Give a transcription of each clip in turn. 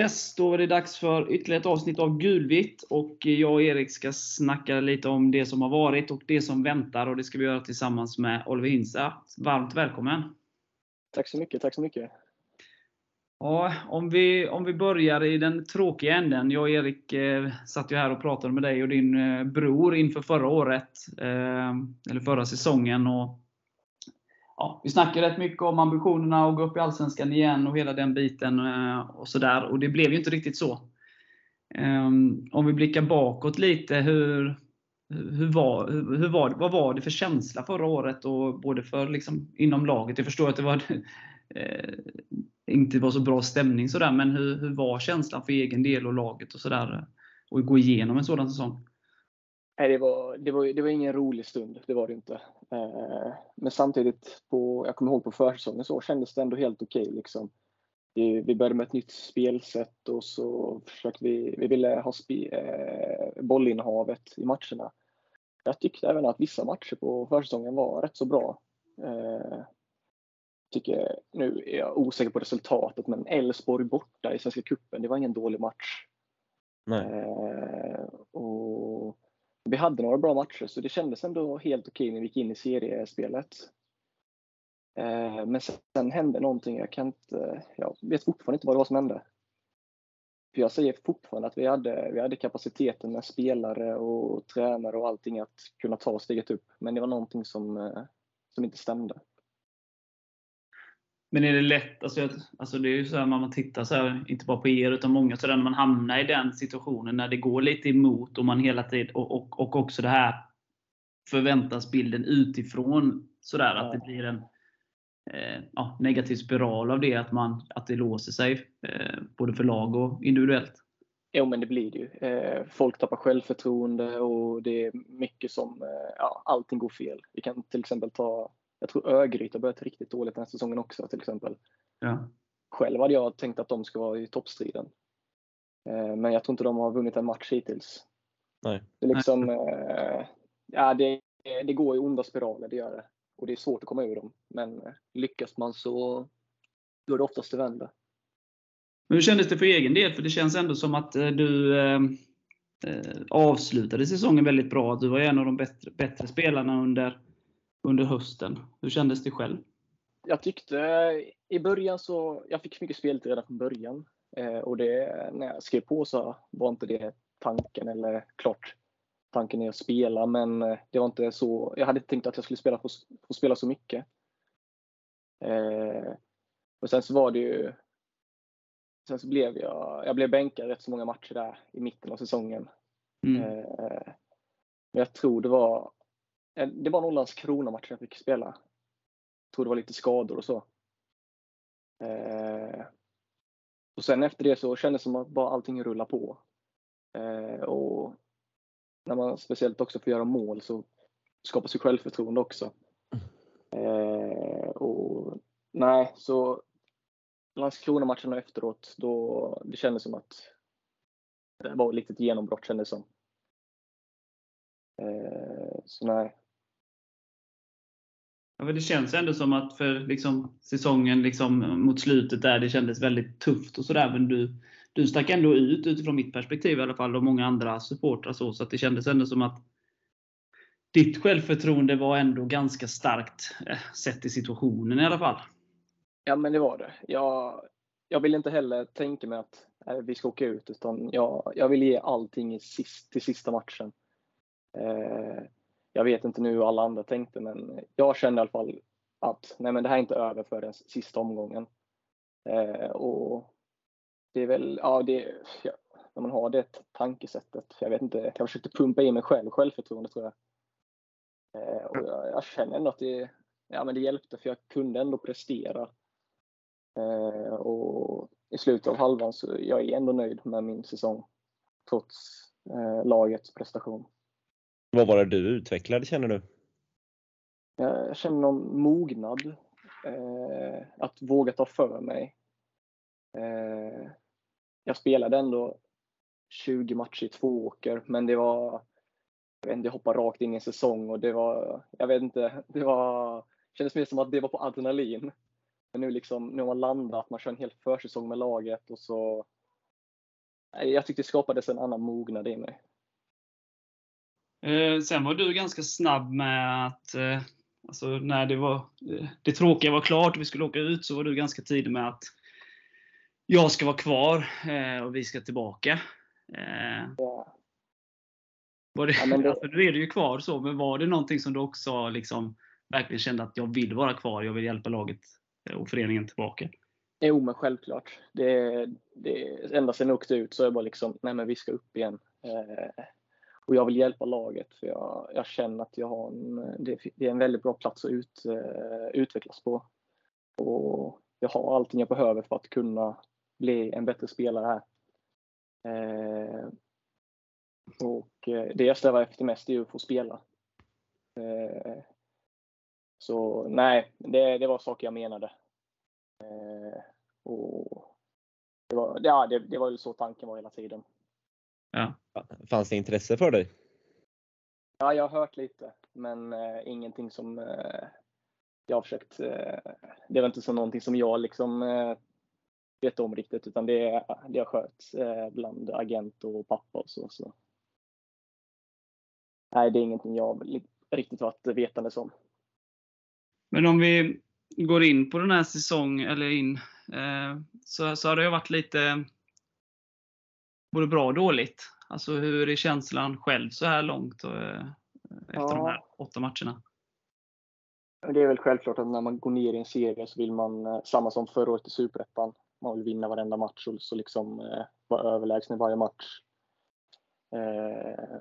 Yes, då är det dags för ytterligare ett avsnitt av Gulvitt. Och jag och Erik ska snacka lite om det som har varit och det som väntar. Och Det ska vi göra tillsammans med Oliver Hinsa. Varmt välkommen! Tack så mycket, tack så mycket. Ja, om, vi, om vi börjar i den tråkiga änden. Jag och Erik eh, satt ju här och pratade med dig och din eh, bror inför förra året. Eh, eller förra säsongen. Och ja, vi snackade rätt mycket om ambitionerna att gå upp i Allsvenskan igen och hela den biten. Eh, och sådär. Och det blev ju inte riktigt så. Ehm, om vi blickar bakåt lite. Hur, hur var, hur var, vad var det för känsla förra året? Och både för liksom, inom laget. Jag förstår att det var eh, inte var så bra stämning sådär, men hur, hur var känslan för egen del och laget och sådär? Eh, och gå igenom en sådan säsong? Nej, det var, det, var, det var ingen rolig stund, det var det inte. Eh, men samtidigt, på, jag kommer ihåg på försäsongen så kändes det ändå helt okej. Okay, liksom. vi, vi började med ett nytt spelsätt och så försökte vi, vi ville ha spe, eh, bollinnehavet i matcherna. Jag tyckte även att vissa matcher på försäsongen var rätt så bra. Eh, tycker, nu är jag osäker på resultatet, men Elfsborg borta i Svenska Cupen, det var ingen dålig match. Eh, och vi hade några bra matcher, så det kändes ändå helt okej när vi gick in i seriespelet. Eh, men sen hände någonting, jag kan inte, jag vet fortfarande inte vad det var som hände. För jag säger fortfarande att vi hade, vi hade kapaciteten med spelare och tränare och allting att kunna ta steget upp. Men det var någonting som, eh, som inte stämde. Men är det lätt, alltså, alltså det är ju så här man tittar så här, inte bara på er utan många, så där man hamnar i den situationen när det går lite emot och man hela tiden, och, och, och också det här förväntansbilden utifrån, sådär att det blir en eh, ja, negativ spiral av det, att, man, att det låser sig, eh, både för lag och individuellt. Jo men det blir det ju. Eh, folk tappar självförtroende och det är mycket som, eh, ja, allting går fel. Vi kan till exempel ta jag tror Örgryte har börjat riktigt dåligt den här säsongen också till exempel. Ja. Själv hade jag tänkt att de ska vara i toppstriden. Eh, men jag tror inte de har vunnit en match hittills. Nej. Det, är liksom, eh, ja, det, det går i onda spiraler, det gör det. Och det är svårt att komma ur dem. Men eh, lyckas man så då är det oftast det vänder. hur kändes det för egen del? För det känns ändå som att du eh, avslutade säsongen väldigt bra. Du var en av de bättre, bättre spelarna under under hösten. Hur kändes det själv? Jag tyckte i början så, jag fick mycket speltid redan från början. Eh, och det, när jag skrev på så var inte det tanken, eller klart tanken är att spela, men eh, det var inte så, jag hade inte tänkt att jag skulle spela, få, få spela så mycket. Eh, och sen så var det ju, sen så blev jag, jag blev bänkad rätt så många matcher där i mitten av säsongen. Mm. Eh, men jag tror det var Eh, det var nog Landskrona-matchen jag fick spela. Jag tror det var lite skador och så. Eh, och sen efter det så kändes det som att bara allting rullar på. Eh, och när man speciellt också får göra mål så skapas ju självförtroende också. Eh, och nej, så Landskrona-matchen och efteråt, då det kändes som att det var ett litet genombrott kändes som. Eh, så nej, Ja, det känns ändå som att för liksom, säsongen liksom, mot slutet där, det kändes väldigt tufft och sådär. Men du, du stack ändå ut utifrån mitt perspektiv i alla fall och många andra supportrar. Så, så att det kändes ändå som att ditt självförtroende var ändå ganska starkt eh, sett i situationen i alla fall. Ja, men det var det. Jag, jag vill inte heller tänka mig att äh, vi ska åka ut, utan jag, jag vill ge allting i sist, till sista matchen. Eh, jag vet inte nu hur alla andra tänkte, men jag kände i alla fall att nej, men det här är inte över för den sista omgången. Eh, och det är väl, ja, det, ja, när man har det tankesättet, jag vet inte, jag försökte pumpa in mig själv, självförtroende tror jag. Eh, och jag, jag, känner ändå att det, ja, men det hjälpte, för jag kunde ändå prestera. Eh, och i slutet av halvan så jag är ändå nöjd med min säsong, trots eh, lagets prestation. Vad var det du utvecklade känner du? Jag känner någon mognad. Eh, att våga ta för mig. Eh, jag spelade ändå 20 matcher i två åker, men det var jag vet inte, jag hoppade rakt in i en säsong och det var, jag vet inte, det var, kändes mer som att det var på adrenalin. Men nu liksom, nu har man landat, man kör en hel försäsong med laget och så jag tyckte det skapades en annan mognad i mig. Eh, sen var du ganska snabb med att, eh, alltså när det var, eh, det tråkiga var klart och vi skulle åka ut, så var du ganska tidig med att jag ska vara kvar eh, och vi ska tillbaka. Eh, Ja. var det, Ja, det- alltså, nu är du ju kvar så, men var det någonting som du också liksom verkligen kände att jag vill vara kvar, jag vill hjälpa laget eh, och föreningen tillbaka? Jo, men självklart. Det, det, ända sedan jag åkte ut så är jag bara liksom, nej men vi ska upp igen. Eh, och jag vill hjälpa laget för jag, jag känner att jag har en, det, det är en väldigt bra plats att ut, eh, utvecklas på. Och jag har allting jag behöver för att kunna bli en bättre spelare här. Eh, och eh, det jag strävar efter mest är ju att få spela. Eh, så nej, det, det var saker jag menade. Eh, och det, var, ja, det, det var ju så tanken var hela tiden. Fanns det intresse för dig? Ja, jag har hört lite, men eh, ingenting som eh, jag har försökt. Eh, det var inte så någonting som jag liksom eh, vet om riktigt, utan det, det har sköts eh, bland agent och pappa och så. så. Nej, det är ingenting jag riktigt varit vetandes om. Men om vi går in på den här säsongen, eller in, eh, så, så har det ju varit lite både bra och dåligt. Alltså hur är känslan själv så här långt eh, efter Ja. de här åtta matcherna? Det är väl självklart att när man går ner i en serie så vill man, eh, samma som förra året i Superettan, man vill vinna varenda match och så liksom eh, vara överlägsen i varje match. Eh,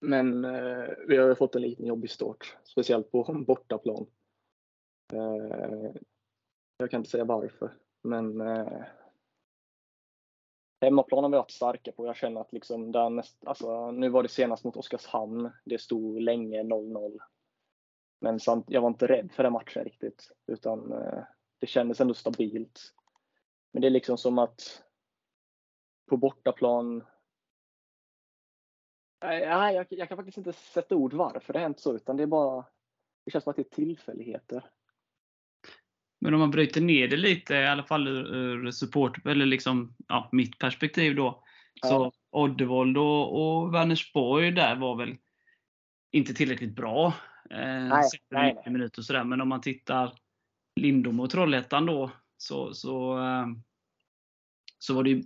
men eh, vi har ju fått en liten jobbig start, speciellt på bortaplan. Eh, jag kan inte säga varför, men eh, hemmaplan har vi varit starka på. Jag känner att liksom där näst, alltså, nu var det senast mot Oskarshamn. Det stod länge 0-0. Men samt, jag var inte rädd för den matchen riktigt. Utan eh, det kändes ändå stabilt. Men det är liksom som att på bortaplan. Nej, jag, jag kan faktiskt inte sätta ord varför det har hänt så. Utan det är bara. Det känns som att det är tillfälligheter. Men om man bryter ner det lite, i alla fall ur, ur support, eller liksom, ja, mitt perspektiv då. Så Ja. Oddevold och, och Vänersborg där var väl inte tillräckligt bra. Eh, Nej, nej, 90 minuter och sådär. Men om man tittar Lindom och Trollhättan då, så, så, eh, så var det ju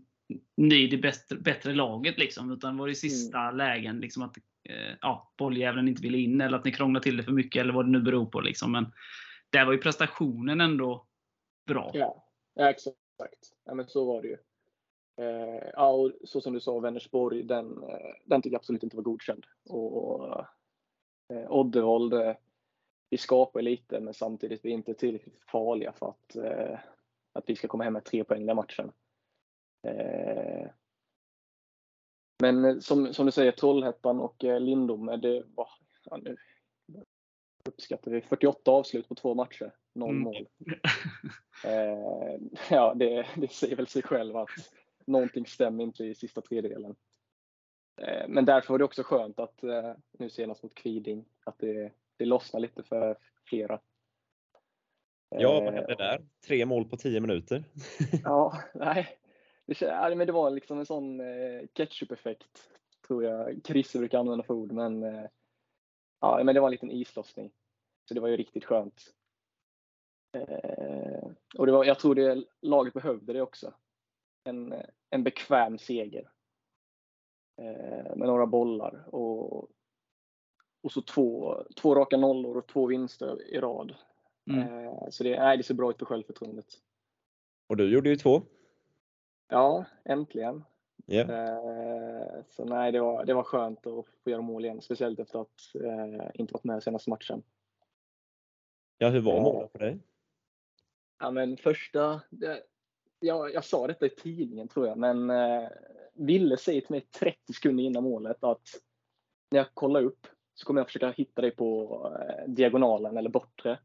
ni det bättre, bättre laget. Liksom, utan var det sista lägen liksom att eh, ja, bolljäveln inte ville in, eller att ni krånglade till det för mycket, eller vad det nu beror på. Liksom. Men där var ju prestationen ändå bra. Ja, ja exakt. Ja, men så var det ju. Eh, ja, och så som du sa, Vänersborg, den, eh, den tycker jag absolut inte var godkänd. Och, eh, Oddevold, eh, vi skapar lite, men samtidigt vi är inte tillräckligt farliga för att, eh, att vi ska komma hem med tre poäng den matchen. Eh, men som, som du säger, Trollhättan och eh, Lindome, det var, ja, nu uppskattar vi 48 avslut på två matcher, noll Mm. mål. Eh, ja, det, det säger väl sig själv att någonting stämmer inte i sista tredjedelen. Eh, men därför var det också skönt att eh, nu senast mot Kviding, att det, det lossnar lite för flera. Ja, vad Eh, hände där? Tre mål på tio minuter. Ja, nej. Det, men det var liksom en sån eh, ketchup-effekt, tror jag Christer brukar använda för ord. Men, eh, ja, men det var en liten islossning. Så det var ju riktigt skönt. Eh, och det var, jag tror det laget behövde det också. En, en bekväm seger. Eh, med några bollar och, och så två, två raka nollor och två vinster i rad. Mm. Eh, så det, nej, det ser bra ut för självförtroendet. Och du gjorde ju två. Ja, äntligen. Eh, så nej, det var, det var skönt att få göra mål igen. Speciellt efter att eh, inte varit med senaste matchen. ja, hur var Ja. målen för dig? Ja, men första, det, jag, jag sa detta i tidningen tror jag, men eh, Ville säger till mig 30 sekunder innan målet att när jag kollar upp så kommer jag försöka hitta dig på eh, diagonalen eller bortre.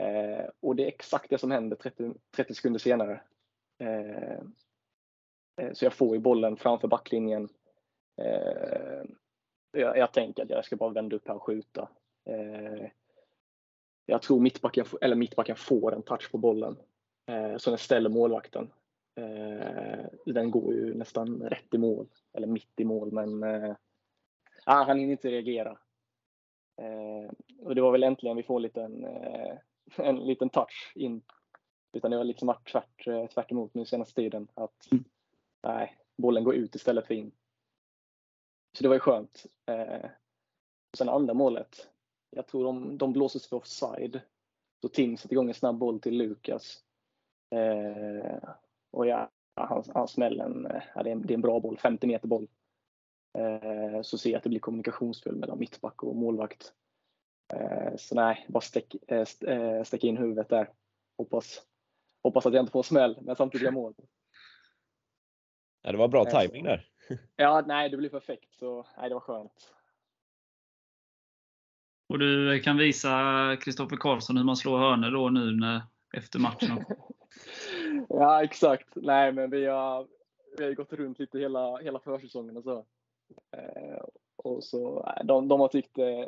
Eh, och det är exakt det som händer 30, 30 sekunder senare. Eh, eh, Eh, så jag får ju bollen framför backlinjen. Eh, jag, jag tänker att jag ska bara vända upp här och skjuta. Eh, jag tror mittbacken, eller mittbacken får en touch på bollen. Så den ställer målvakten. Den går ju nästan rätt i mål, eller mitt i mål, men ah, han hinner inte reagera. Eh, och det var väl äntligen vi får en liten, eh, en liten touch in. Utan det har liksom varit tvärt, eh, tvärt emot nu senaste tiden. Att mm nej, bollen går ut istället för in. Så det var ju skönt. Eh, sen andra målet. Jag tror de, de blåses för offside. Så Tim sätter igång en snabb boll till Lukas. Eh, och ja, han, han smäller en, eh, ja, det, är en, det är en bra boll, 50 meter boll. Eh, så ser jag att det blir kommunikationsfel mellan mittback och målvakt. Eh, så nej, bara stäck, eh, eh stäck in huvudet där. Hoppas, hoppas att jag inte får smäll, men samtidigt gör mål. Ja, det var bra timing där. Ja, nej, det blir perfekt. Så nej, det var skönt. Och du kan visa Kristoffer Karlsson hur man slår hörnor då nu när, efter matchen. ja, exakt. Nej, men vi har, vi har gått runt lite hela, hela försäsongen och så. Eh, och så nej, de, de har tyckt eh,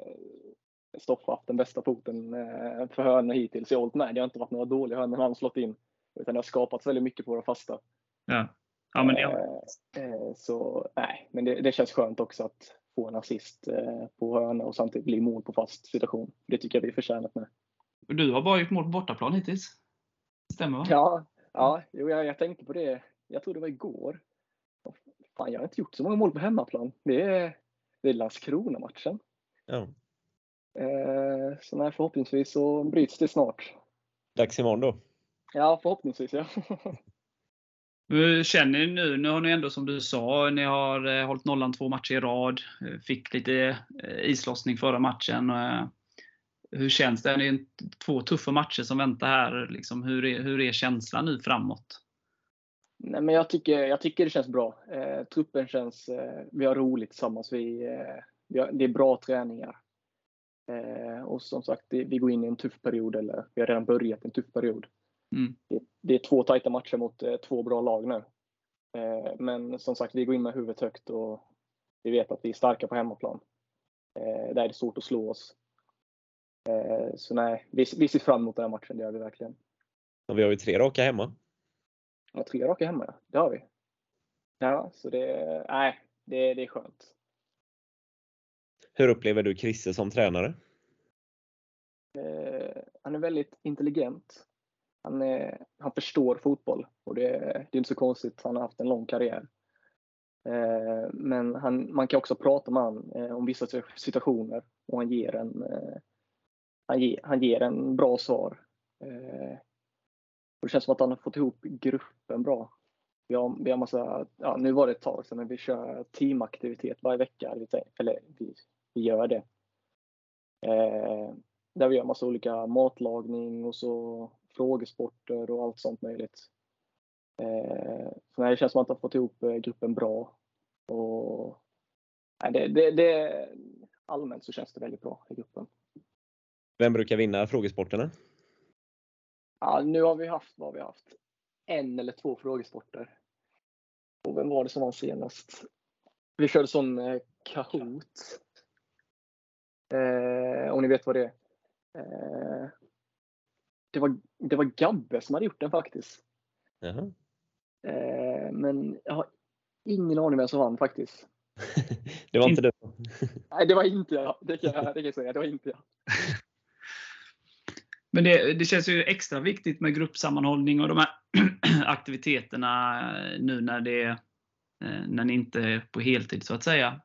Stoffe haft den bästa foten eh, för hörnor hittills. Har hållit med. Det har inte varit några dåliga hörnor han har slått in. Utan det har skapats väldigt mycket på de fasta. Ja. Ja, men det, Eh, eh, så nej, men det, det känns skönt också att få en assist eh, på hörna och samtidigt bli mål på fast situation. Det tycker jag vi förtjänat med. du har bara gjort mål på bortaplan hittills. Stämmer va? Ja, ja jo, jag, jag tänkte på det. Jag tror det var igår. Fan, jag har inte gjort så många mål på hemmaplan. Det är, det är Landskrona-matchen. Ja. Så nej, förhoppningsvis så bryts det snart. Dags imorgon då. Ja, förhoppningsvis ja. Hur känner ni nu? Nu har ni ändå som du sa, ni har eh, hållit nollan två matcher i rad. Eh, fick lite eh, islossning förra matchen. Eh, hur känns det? Det är två tuffa matcher som väntar här. Liksom, hur, är, hur är känslan nu framåt? Nej, men jag, tycker, jag tycker det känns bra. Eh, truppen känns... Eh, vi har roligt tillsammans. Vi, eh, vi har, det är bra träningar. Eh, och som sagt, det, vi går in i en tuff period, eller vi har redan börjat en tuff period. Mm. Det, det är två tajta matcher mot eh, två bra lag nu. Eh, men som sagt, vi går in med huvudet högt och vi vet att vi är starka på hemmaplan. Eh, där är det svårt att slå oss. Eh, så nej, vi, vi ser fram emot den här matchen, det gör vi verkligen. Och vi har ju tre raka hemma. Ja, tre raka hemma, ja. Det har vi. Ja, så det, nej, det, det är skönt. Hur upplever du Chrisse som tränare? Eh, han är väldigt intelligent. Han, är, han förstår fotboll och det, det är inte så konstigt. Han har haft en lång karriär. Eh, men han, man kan också prata med honom eh, om vissa situationer och han ger en, eh, han ger, han ger en bra svar. Eh, och det känns som att han har fått ihop gruppen bra. Vi har, vi har massa, ja, nu var det ett tag sedan, men vi kör teamaktivitet varje vecka. Eller vi, vi gör det. Eh, där vi gör massa olika matlagning och så frågesporter och allt sånt möjligt. Eh, så nej, det känns som att han har fått ihop eh, gruppen bra. Och, nej, det, det, det, allmänt så känns det väldigt bra i gruppen. Vem brukar vinna frågesporterna? Ja, nu har vi haft, vad har vi haft? En eller två frågesporter. Och vem var det som var senast? Vi körde sån eh, Kahoot. Eh, om ni vet vad det är. Eh, det, var, det var Gabbe som hade gjort den faktiskt. Jaha. Eh, men jag har ingen aning vem som vann faktiskt. Det var inte du. Nej, det var inte jag. Det kan jag, det kan jag säga. Det var inte jag. Men det, det känns ju extra viktigt med gruppsammanhållning och de här aktiviteterna eh, nu när, det, eh, när ni inte är på heltid så att säga.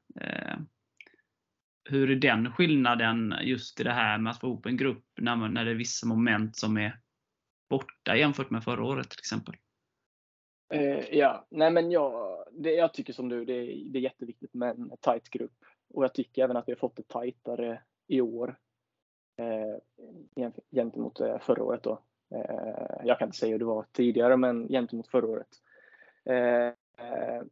Hur är den skillnaden just i det här med att få ihop en grupp när, man, när det är vissa moment som är borta jämfört med förra året till exempel? Eh, ja, nej men jag, det, jag tycker som du, det, är- det är jätteviktigt med en tight grupp. Och jag tycker även att vi har fått det tajtare i år. Eh, gentemot eh, förra året då. Eh, jag kan inte säga hur det var tidigare, men gentemot förra året. Eh, eh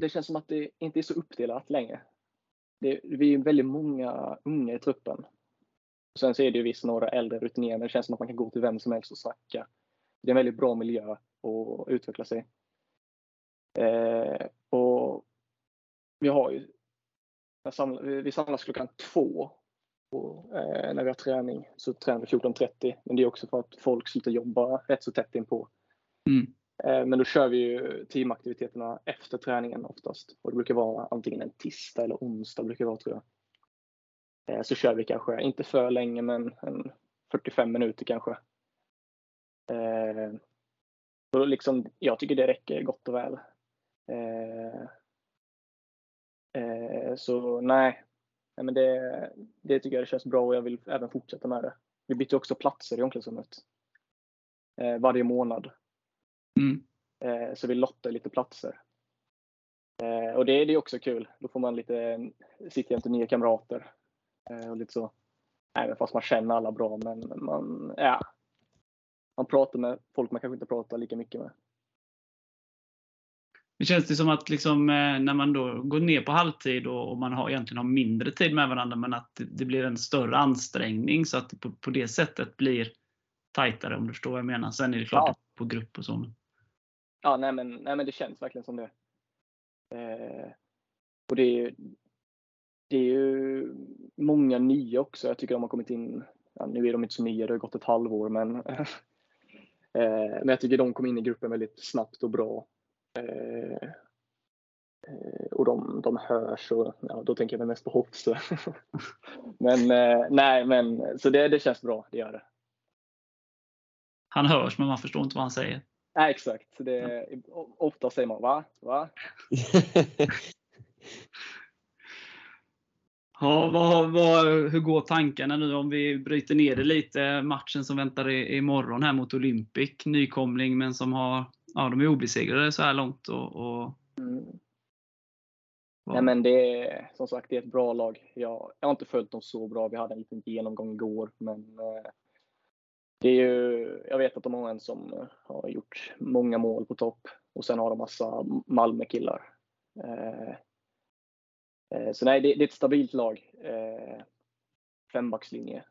det känns som att det inte är så uppdelat längre. Det, vi är väldigt många unga i truppen. Sen så är det ju visst några äldre rutinerade. Det känns som att man kan gå till vem som helst och snacka. Det är en väldigt bra miljö att utveckla sig. Eh, och vi har ju jag vi samlas klockan två och, eh, när vi har träning. Så tränar vi 14.30. Men det är också för att folk slutar jobba rätt så tätt inpå. Mm. Eh, men då kör vi ju teamaktiviteterna efter träningen oftast. Och det brukar vara antingen en tisdag eller onsdag brukar det vara tror jag. Eh, så kör vi kanske, inte för länge men en 45 minuter kanske. Eh, och liksom, jag tycker det räcker gott och väl. Så nej, men det, det tycker jag det känns bra och jag vill även fortsätta med det. Vi byter också platser i omklädningsrummet. Varje månad. Mm. Eh, Så vi lottar lite platser. Eh, Och det, det är också kul. Då får man lite, sitta jämte nya kamrater. Eh, Och lite så. Även fast man känner alla bra men man, ja. Man pratar med folk man kanske inte pratar lika mycket med. Det känns det som att liksom, när man då går ner på halvtid och, man har, egentligen har mindre tid med varandra men att det, det blir en större ansträngning så att det på, på det sättet blir tajtare om du förstår vad jag menar. Sen är det klart Ja. på grupp och så. men- Ja, nej men, nej men det känns verkligen som det. Eh, och det är, ju- det är ju många nya också. Jag tycker de har kommit in, ja, nu är de inte så nya, det har gått ett halvår, men, eh, men jag tycker de kom in i gruppen väldigt snabbt och bra. Eh, eh och de, de hörs och ja, då tänker jag mest på Hofse. men eh, nej, men så det, det känns bra, det gör det. Han hörs men man förstår inte vad han säger. Nej, exakt. Det, ofta säger man va? Va? Ja, vad, vad, hur går tankarna nu om vi bryter ner det lite? Matchen som väntar i, imorgon här mot Olympic. Nykomling men som har, ja de är obesegrade så här långt. Och, och, Mm. Nej, men det är som sagt det är ett bra lag. Jag, jag har inte följt dem så bra. Vi hade en liten genomgång igår, men eh, det är ju, jag vet att de har en som eh, har gjort många mål på topp och sen har de massa Malmö-killar. Eh, eh, så nej, det, det är ett stabilt lag. Eh, fembackslinje.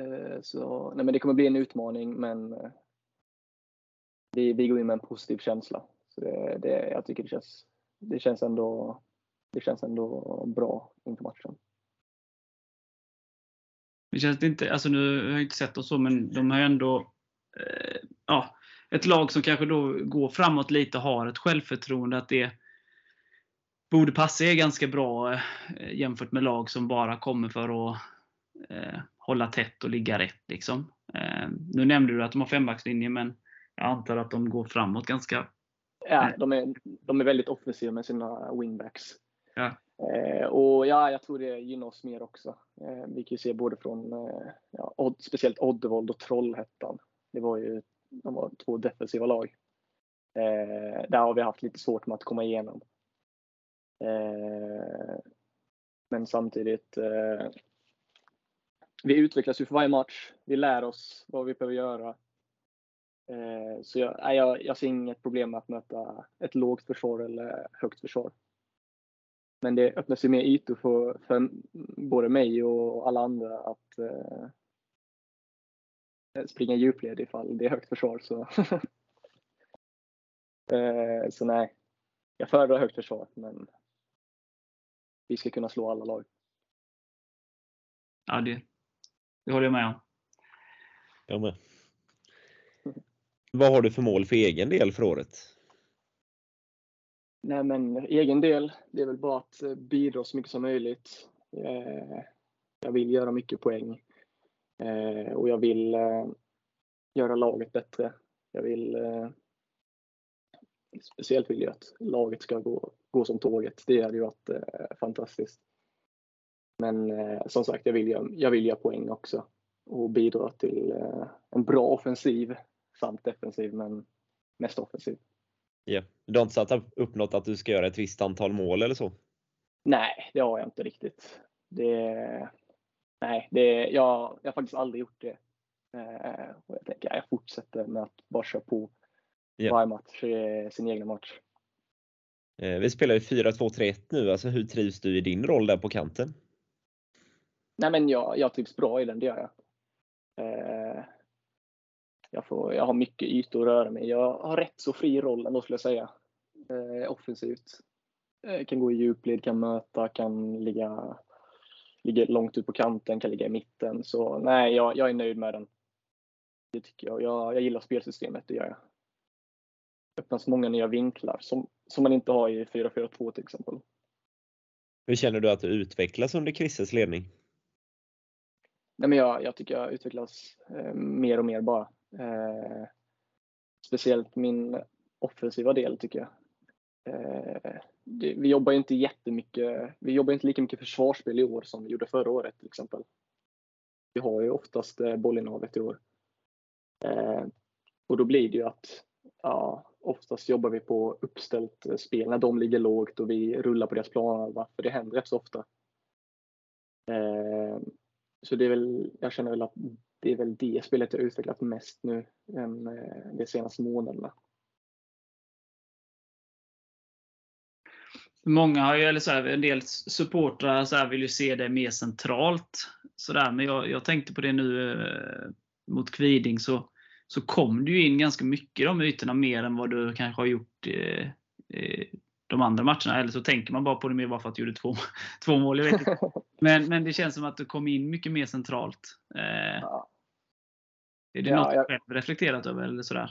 Eh, så nej, men det kommer bli en utmaning, men eh, vi, vi går in med en positiv känsla. Så det, det, jag tycker det känns, det känns ändå det känns ändå bra inför matchen. Det känns inte, alltså nu har jag inte sett dem så, men de har ändå eh, ja, ett lag som kanske då går framåt lite har ett självförtroende att det borde passa er ganska bra eh, jämfört med lag som bara kommer för att eh, hålla tätt och ligga rätt. Liksom. Eh, nu nämnde du att de har fembackslinje, men jag antar att de går framåt ganska Ja, de, är, de är väldigt offensiva med sina wingbacks. Ja. Eh, och ja, jag tror det gynnar oss mer också. Eh, vi kan ju se både från eh, ja, Odd, speciellt Oddevold och Trollhättan. Det var ju de var två defensiva lag. Eh, där har vi haft lite svårt med att komma igenom. Eh, men samtidigt, eh, vi utvecklas ju för varje match. Vi lär oss vad vi behöver göra. Eh, Så jag, jag, jag ser inget problem med att möta ett lågt försvar eller högt försvar. Men det öppnas ju mer ytor för, för både mig och alla andra att eh, springa djupled ifall det är högt försvar. Så, eh, så nej, jag föredrar högt försvar men vi ska kunna slå alla lag. Ja, det, det håller jag med om. Jag med. Vad har du för mål för egen del för året? Nej men egen del, det är väl bara att eh, bidra så mycket som möjligt. Eh, jag vill göra mycket poäng. Eh, och jag vill göra laget bättre. Jag vill Speciellt vill jag att laget ska gå, gå som tåget. Det hade ju varit fantastiskt. Men som sagt, jag vill, göra, jag vill göra poäng också. Och bidra till en bra offensiv samt defensiv, men mest offensiv. Ja. Du har inte satt upp något att du ska göra ett visst antal mål eller så? Nej, det har jag inte riktigt. Det, nej, det, jag, jag har faktiskt aldrig gjort det. Eh, och jag tänker jag fortsätter med att bara köra på. Ja. Varje match är sin egen match. Eh, Vi spelar ju 4-2-3-1 nu. Alltså, hur trivs du i din roll där på kanten? Nej, men jag, jag trivs bra i den, det gör jag. Eh, jag, får, jag har mycket ytor att röra mig Jag har rätt så fri roll ändå skulle jag säga. Eh, offensivt. Eh, kan gå i djupled, kan möta, kan ligga, ligga långt ut på kanten, kan ligga i mitten. Så nej, jag, jag är nöjd med den. Det tycker jag. Jag, jag gillar spelsystemet, det gör jag. öppnas många nya vinklar som, som man inte har i 4-4-2 till exempel. Hur känner du att du utvecklas under Chrisses ledning? Nej, men jag, jag tycker jag utvecklas eh, mer och mer bara. Eh, speciellt min offensiva del tycker jag. Eh, det, vi jobbar inte jättemycket, vi jobbar inte lika mycket försvarsspel i år som vi gjorde förra året till exempel. Vi har ju oftast eh, bollinnehavet i år. Eh, och då blir det ju att ja, oftast jobbar vi på uppställt eh, spel när de ligger lågt och vi rullar på deras planhalva, för det händer rätt så ofta. Eh, så det är väl, jag känner väl att det är väl det spelet jag utvecklat mest nu än eh, de senaste månaderna. Många har ju, eller så här, en del supportrar så här, vill ju se det mer centralt. Så där, men jag, jag tänkte på det nu eh, mot Kviding så, så kom du ju in ganska mycket i de ytorna mer än vad du kanske har gjort eh, eh, de andra matcherna. Eller så tänker man bara på det mer bara för att du gjorde två, två mål. Jag vet inte. Men, men det känns som att du kom in mycket mer centralt. Eh, Ja. är det Ja, något du jag- själv reflekterat över? Eller sådär?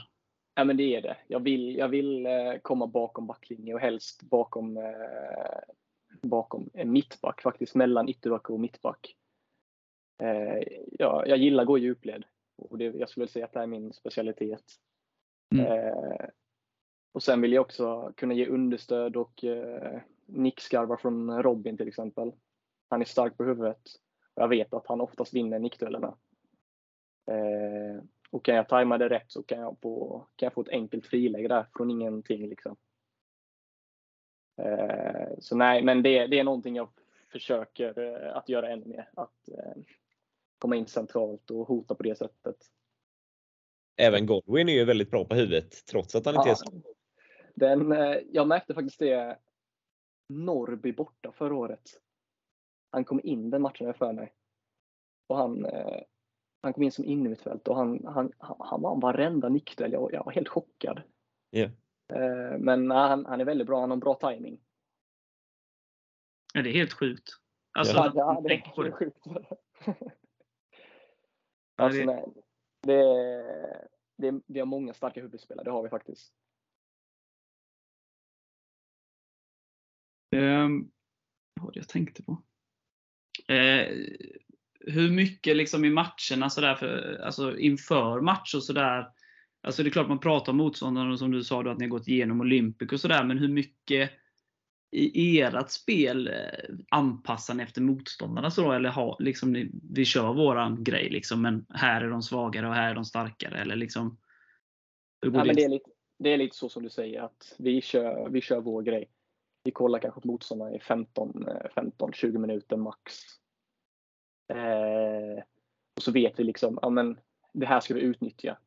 Ja men det är det. Jag vill, jag vill eh, komma bakom backlinjen och helst bakom, eh, bakom en mittback faktiskt, mellan ytterback och mittback. Eh, ja, jag gillar att gå i djupled och det, jag skulle säga att det är min specialitet. Mm. Eh, och sen vill jag också kunna ge understöd och eh, nickskarvar från Robin till exempel. Han är stark på huvudet. Jag vet att han oftast vinner nickduellerna. Eh, och kan jag tajma det rätt så kan jag få, kan jag få ett enkelt friläge där från ingenting. Liksom. Eh, så nej, men det, det är någonting jag försöker eh, att göra ännu mer. Att eh, komma in centralt och hota på det sättet. Även Godwin är ju väldigt bra på huvudet trots att han inte är Ja. så. Den, eh, jag märkte faktiskt det Norrby borta förra året. Han kom in den matchen jag för mig. Och han, eh, han kom in som innermittfält och han, han, han, vann varenda nickduell. Jag, jag var helt chockad. Eh, men han, han är väldigt bra. Han har en bra timing. Ja, det är helt sjukt. Alltså, Ja, ja, det är det. sjukt. Alltså, nej, det, det, vi har många starka huvudspelare, det har vi faktiskt. Ehm, vad var det jag tänkte på? Eh, hur mycket liksom i matcherna sådär, för, alltså inför match och sådär. Alltså det är klart man pratar om motståndarna som du sa då att ni har gått igenom Olympic och sådär. Men hur mycket i ert spel eh, anpassar ni efter motståndarna så då? Eller ha, liksom, ni, vi kör våran grej liksom, men här är de svagare och här är de starkare? Eller liksom, hur går Ja, det? men det, är lite, det är lite så som du säger, att vi kör, vi kör vår grej. Vi kollar kanske på motståndarna i 15-20 minuter max. Eh, och så vet vi liksom, ja men det här ska vi utnyttja.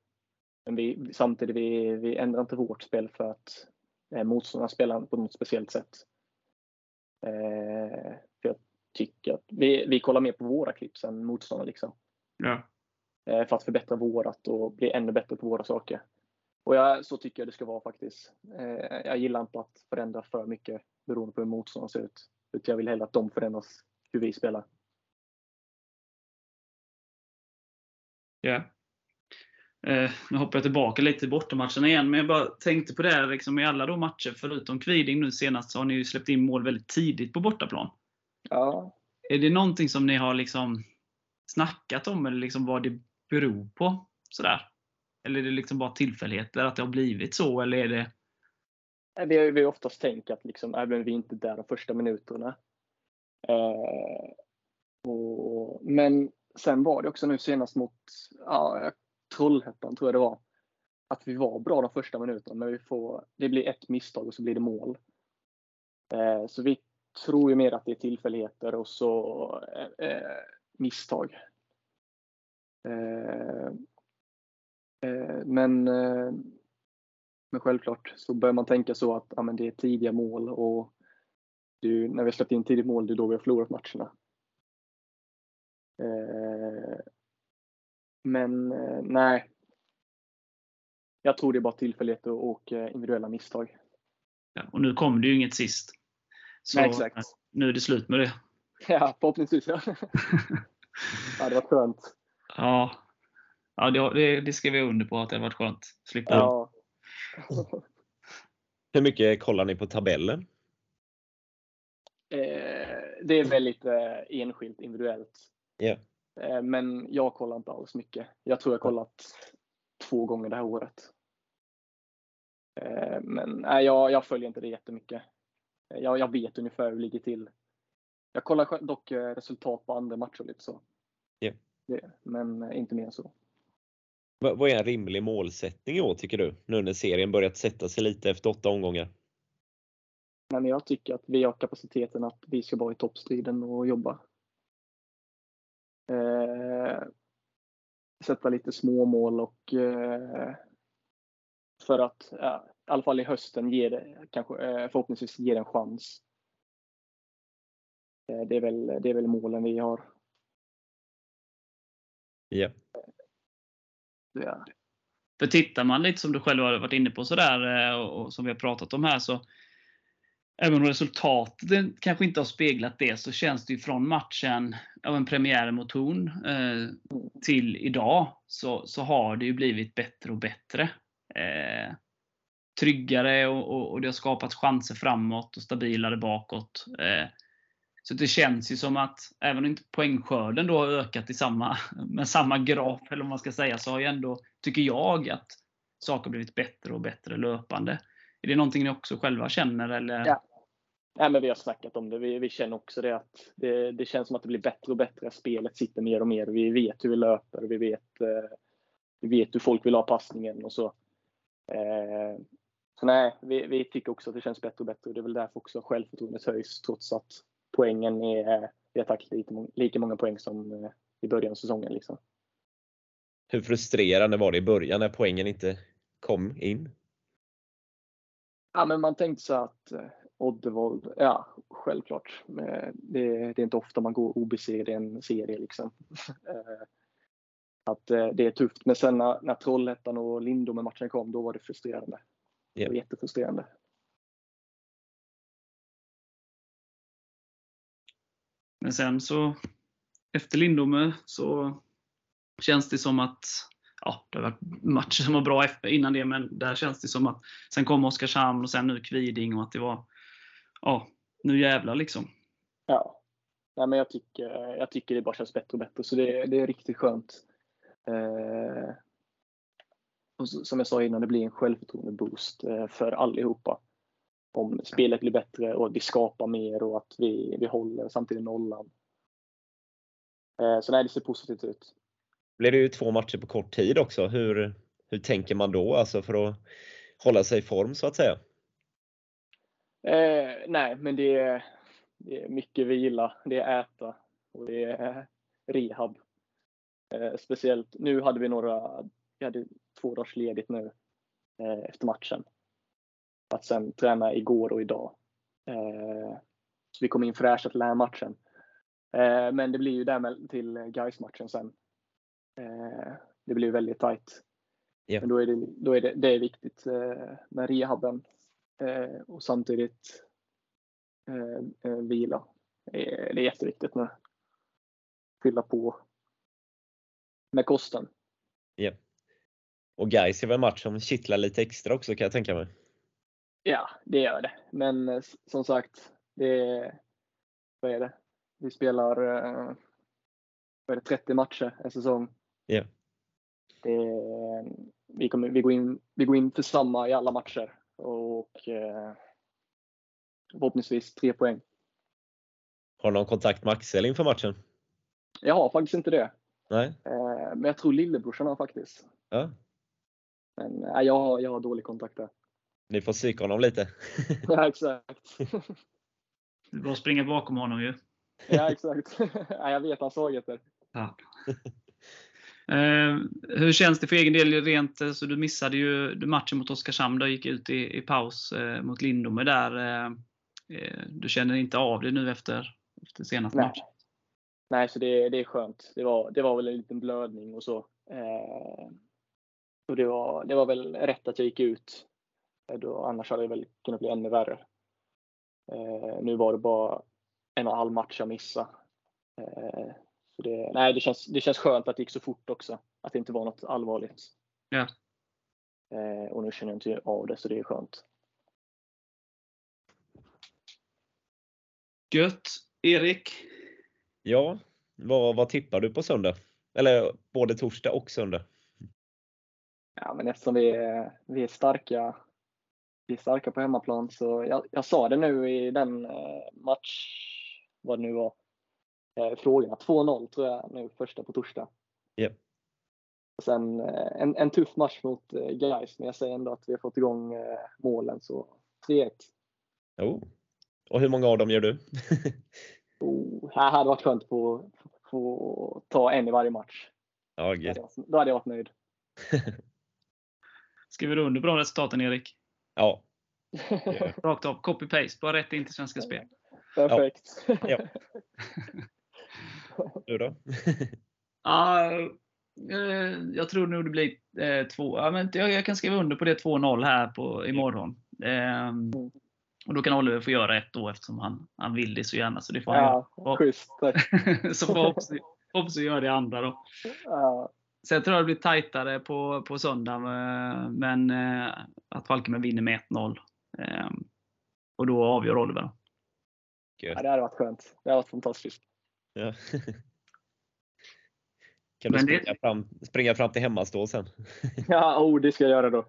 Men vi, samtidigt, vi, vi ändrar inte vårt spel för att eh, motståndarna spelar på något speciellt sätt. Eh, för jag tycker att vi, vi kollar mer på våra klipp än motståndarna. Liksom Ja. eh, för att förbättra vårat och bli ännu bättre på våra saker. Och jag, så tycker jag det ska vara faktiskt. Eh, jag gillar inte att förändra för mycket beroende på hur motståndaren ser ut. Utan jag vill hellre att de förändras hur vi spelar. Ja. Eh, nu hoppar jag tillbaka lite till bortamatcherna igen, men jag bara tänkte på det här, liksom, i alla de matcher förutom Kviding nu senast så har ni ju släppt in mål väldigt tidigt på bortaplan. Ja, Är det någonting som ni har liksom snackat om eller liksom vad det beror på? Sådär? Eller är det liksom bara tillfälligheter att det har blivit så? Eller är det... vi har ju oftast tänkt att liksom, äh, även vi är inte där de första minuterna. Eh, och, men sen var det också nu senast mot ja, Trollhättan tror jag det var. Att vi var bra de första minuterna men vi får, det blir ett misstag och så blir det mål. Eh, så vi tror ju mer att det är tillfälligheter och så eh, eh, misstag. Eh, Eh, men, eh, men självklart så börjar man tänka så att ja, men det är tidiga mål och ju, när vi har släppt in tidigt mål det är då vi har förlorat matcherna. Eh, men nej. Jag tror det är bara tillfälligheter och individuella misstag. Ja, och nu kom det ju inget sist. Så Nej, exakt. nu är det slut med det. Ja, förhoppningsvis ja. ja det var skönt. Ja, ja det, det, det skrev jag under på att det har varit skönt. Slippa Ja. Hur mycket kollar ni på tabellen? Eh, det är väldigt eh, enskilt, individuellt. Ja. Eh, men jag kollar inte alls mycket. Jag tror jag kollat två gånger det här året. Eh, men nej, jag, jag följer inte det jättemycket. Eh, jag, jag vet ungefär hur det ligger till. Jag kollar dock eh, resultat på andra matcher lite så. Ja. Det, men eh, inte mer än så. Va- Vad är en rimlig målsättning i år tycker du? Nu när serien börjat sätta sig lite efter åtta omgångar. Men jag tycker att vi har kapaciteten att vi ska vara i toppstriden och jobba. Eh, sätta lite småmål och eh, för att ja, i alla fall i hösten ge det, kanske, eh, förhoppningsvis ge det en chans. Eh, det, är väl, det är väl målen vi har. Ja. Det är, För tittar man lite som du själv har varit inne på sådär eh, och och som vi har pratat om här så Även om resultatet kanske inte har speglat det så känns det ju från matchen, av en premiär mot Horn eh, till idag så, så har det ju blivit bättre och bättre. Eh, tryggare och, och, och det har skapats chanser framåt och stabilare bakåt. Eh, så det känns ju som att, även om inte poängskörden då har ökat i samma, med samma graf, eller vad man ska säga, så har ju ändå, tycker jag, att saker har blivit bättre och bättre löpande. Är det någonting ni också själva känner? Eller? Ja. Nej, men vi har snackat om det. Vi, vi känner också det att det, det känns som att det blir bättre och bättre. Spelet sitter mer och mer. Vi vet hur vi löper. Vi vet, eh, vi vet hur folk vill ha passningen och så. Eh, så nej, vi, vi tycker också att det känns bättre och bättre. Och det är väl därför också självförtroendet höjs trots att poängen är, vi har tagit lika, många- lika många poäng som eh, i början av säsongen. Liksom. Hur frustrerande var det i början när poängen inte kom in? Ja, men man tänkte så att eh, Oddevold, ja självklart. Men Det, är inte ofta man går obesegrad i en serie. Liksom. Eh, att eh, det är tufft. Men sen när, när Trollhättan och Lindome matchen kom, då var det frustrerande. Det var jättefrustrerande. Men sen så, efter Lindome, så känns det som att Ja, det har varit matcher som var bra innan det, men där känns det som att sen kom Oskarshamn och sen nu Kviding och att det var Ja, nu jävlar liksom. Ja. Nej, men jag, tycker, jag tycker det bara känns bättre och bättre. Så det, det är riktigt skönt. Eh, och så- som jag sa innan, det blir en självförtroende-boost eh, för allihopa. Om spelet blir bättre och att vi skapar mer och att vi, vi håller samtidigt nollan. Eh, så nej, det ser positivt ut. Blir det ju två matcher på kort tid också. Hur, hur tänker man då alltså för att hålla sig i form så att säga? Eh, nej, men det är, det är mycket vila, det är äta och det är rehab. Eh, speciellt nu hade vi några, vi hade två dagars ledigt nu eh, efter matchen. Att sen träna igår och idag. Eh, så vi kom in fräscha till den här matchen. Eh, men det blir ju därmed till guys matchen sen. Eh, det blir väldigt tight. Ja. Men då är det, då är det, det är viktigt med rehaben eh, och samtidigt vila. Det är, jätteviktigt nu. Fylla på med kosten. Ja. Och Gais är väl en match som kittlar lite extra också kan jag tänka mig. Ja, det gör det. Men eh, som sagt, det vad är det? Vi spelar eh, vad är det, 30 matcher en säsong. Ja. Det är, vi, kommer, vi, går in, vi går in för samma i alla matcher och eh, förhoppningsvis tre poäng. Har du någon kontakt med Axel inför matchen? Jag har faktiskt inte det. Nej? Eh, men jag tror lillebrorsan har faktiskt. Ja. Men nej, jag, jag har dålig kontakt där. Ni får psyka honom lite. ja, exakt. Det är bara att springa bakom honom ju. ja, exakt. ja, jag vet hans svagheter. Ja. Eh, hur känns det för egen del rent, eh, så du missade ju du matchen mot Oskarshamn, där gick ut i, i paus eh, mot Lindome där. Eh, du känner inte av det nu efter, efter senaste Nej. matchen? Nej, så det, det är skönt. Det var, det var väl en liten blödning och så. Eh, och det var, det var väl rätt att jag gick ut. Eh, då, annars hade det väl kunnat bli ännu värre. Eh, nu var det bara en och en halv match jag missade. Eh, så det, nej, det, känns, det känns skönt att det gick så fort också. Att det inte var något allvarligt. Ja. Eh, och nu känner jag inte av det, så det är skönt. Gött! Erik? Ja, vad, vad tippar du på söndag? Eller både torsdag och söndag? Ja, men eftersom vi är, vi är starka vi är starka på hemmaplan så jag, jag sa det nu i den eh, match, vad det nu var, eh, frågorna. 2-0 tror jag nu första på torsdag. Yep. Och sen eh, en, en tuff match mot Gais, men jag säger ändå att vi har fått igång målen så 3-1. Oh. Och hur många av dem gör du? oh, det hade varit skönt att få, ta en i varje match. Ja. Då hade jag varit nöjd. Skriver du under bra resultaten Erik? Ja. Rakt av, copy-paste, bara rätt in till Svenska Spel. Perfekt. Ja. Du då? Ja, eh, jag tror nog det blir eh, två. Ja, men jag, jag kan skriva under på det 2-0 här på, imorgon. Eh, och då kan Oliver få göra ett då eftersom han, han vill det så gärna. Så det får han Ja, göra. schysst. Tack. så förhoppningsvis förhoppningsvis gör det andra då. Ja, Tror jag det blir tajtare på, på söndag, eh, men eh, att Falkenberg vinner med 1-0. Eh, och då avgör Oliver. Gött. det hade varit skönt. Det hade varit fantastiskt. Ja. Kan du Men det- springa, fram, springa fram till hemmastå sen? Ja, oh, det ska jag göra då.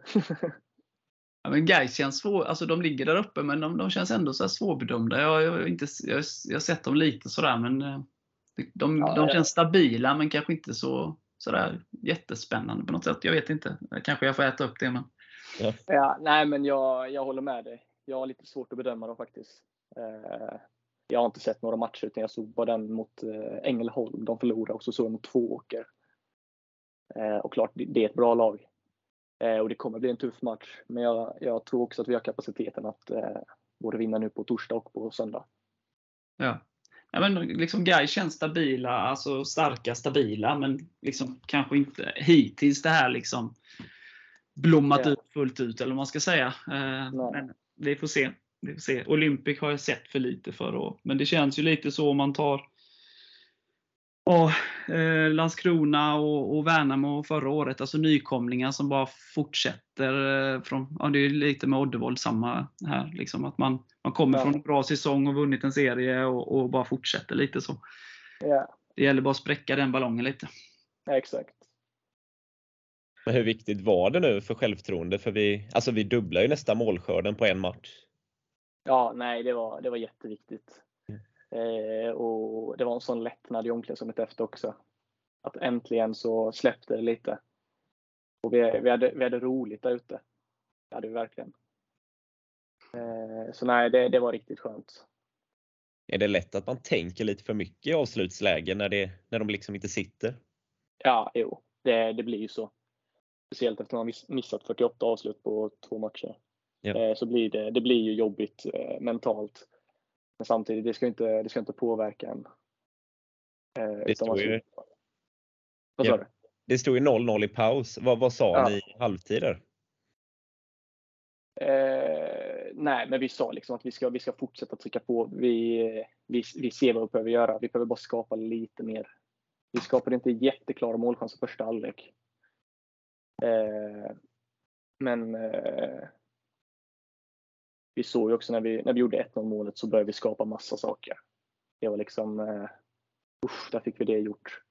Ja, men Gais känns svår, alltså de ligger där uppe men de, de känns ändå så här svårbedömda. Jag, jag, har inte, jag, jag har sett dem lite sådär men eh, de, de, Ja, de ja. känns stabila men kanske inte så sådär jättespännande på något sätt. Jag vet inte. Kanske jag får äta upp det men. Ja, nej, men jag, jag håller med dig. Jag har lite svårt att bedöma dem faktiskt. Eh, jag har inte sett några matcher utan jag såg bara den mot eh, Ängelholm. De förlorade och så såg jag mot Tvååker. Eh, och klart, det, det är ett bra lag. Och det kommer bli en tuff match. Men jag, jag tror också att vi har kapaciteten att både vinna nu på torsdag och på söndag. Ja. Ja, men liksom Gais känns stabila, alltså starka, stabila, men liksom kanske inte hittills det här liksom blommat Ja. ut fullt ut, eller vad man ska säga. Eh, men vi får se. Vi får se. Olympic har jag sett för lite för, men det känns ju lite så om man tar och, eh, Landskrona och, och Värnamo förra året, alltså nykomlingar som bara fortsätter. Eh, från, ja, det är lite med Oddevold samma här. Liksom, att man, man kommer Ja. från en bra säsong och vunnit en serie och, och bara fortsätter lite så. Ja, Det gäller bara att spräcka den ballongen lite. ja exakt. Men hur viktigt var det nu för självförtroende? För vi, alltså vi dubblar ju nästan målskörden på en match. Ja, nej, det var, det var jätteviktigt. Eh, och det var en sån lättnad i omklädningsrummet efter också. Att äntligen så släppte det lite. Och vi, vi, hade, vi hade roligt där ute. Det hade vi verkligen. Eh, så nej, det, det var riktigt skönt. Är det lätt att man tänker lite för mycket i avslutslägen när, det, när de liksom inte sitter? Ja, jo, det, det blir ju så. Speciellt efter att man miss- missat 48 avslut på två matcher. Ja. Eh, så blir det, det blir ju jobbigt eh, mentalt. Men samtidigt, det ska inte, det ska inte påverka en. Eh, står ska- ju- Vad Ja. du? Det stod ju 0-0 i paus. Vad, vad sa Ja. ni i halvtid där? Eh, nej, men vi sa liksom att vi ska, vi ska fortsätta trycka på. Vi, vi, vi ser vad vi behöver göra. Vi behöver bara skapa lite mer. Vi skapade inte jätteklara målchanser första halvlek. Eh, men eh, vi såg ju också när vi, när vi gjorde 1-0 målet så började vi skapa massa saker. Det var liksom, eh, usch, där fick vi det gjort.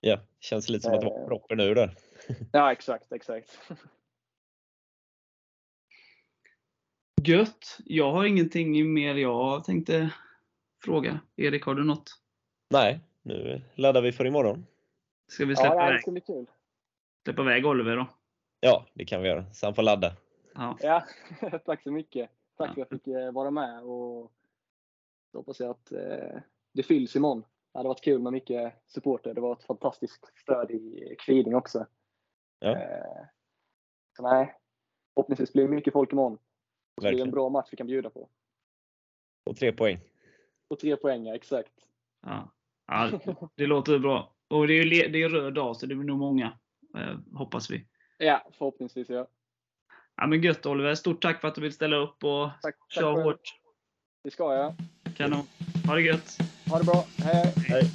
Ja, känns lite som att det var Eh. proppen ur där. Ja, exakt, exakt. Gött! Jag har ingenting mer jag tänkte fråga. Erik, har du något? Nej, nu laddar vi för imorgon. Ska vi Ja, släppa, det iväg, ska bli kul. släppa iväg Oliver då? Ja, det kan vi göra. Så han får ladda. Ja. Ja, tack så mycket. Tack för Ja. att jag fick eh, vara med och så hoppas jag att eh, det fylls imorgon. Det hade varit kul med mycket supporter. Det var ett fantastiskt stöd i Kviding också. Ja. Eh, så nej, förhoppningsvis blir det mycket folk imorgon. Så blir det en bra match vi kan bjuda på. Och tre poäng. Och tre poäng, ja, exakt. Ja. ja, det låter bra. Och det är ju det är röd dag, så det blir nog många. Eh, hoppas vi. Ja, förhoppningsvis ja. Ja, men gött Oliver. Stort tack för att du vill ställa upp och Tack, tack köra själv. hårt. Det ska jag. Kanon. Ha det gött! Ha det bra. Hej. Hej.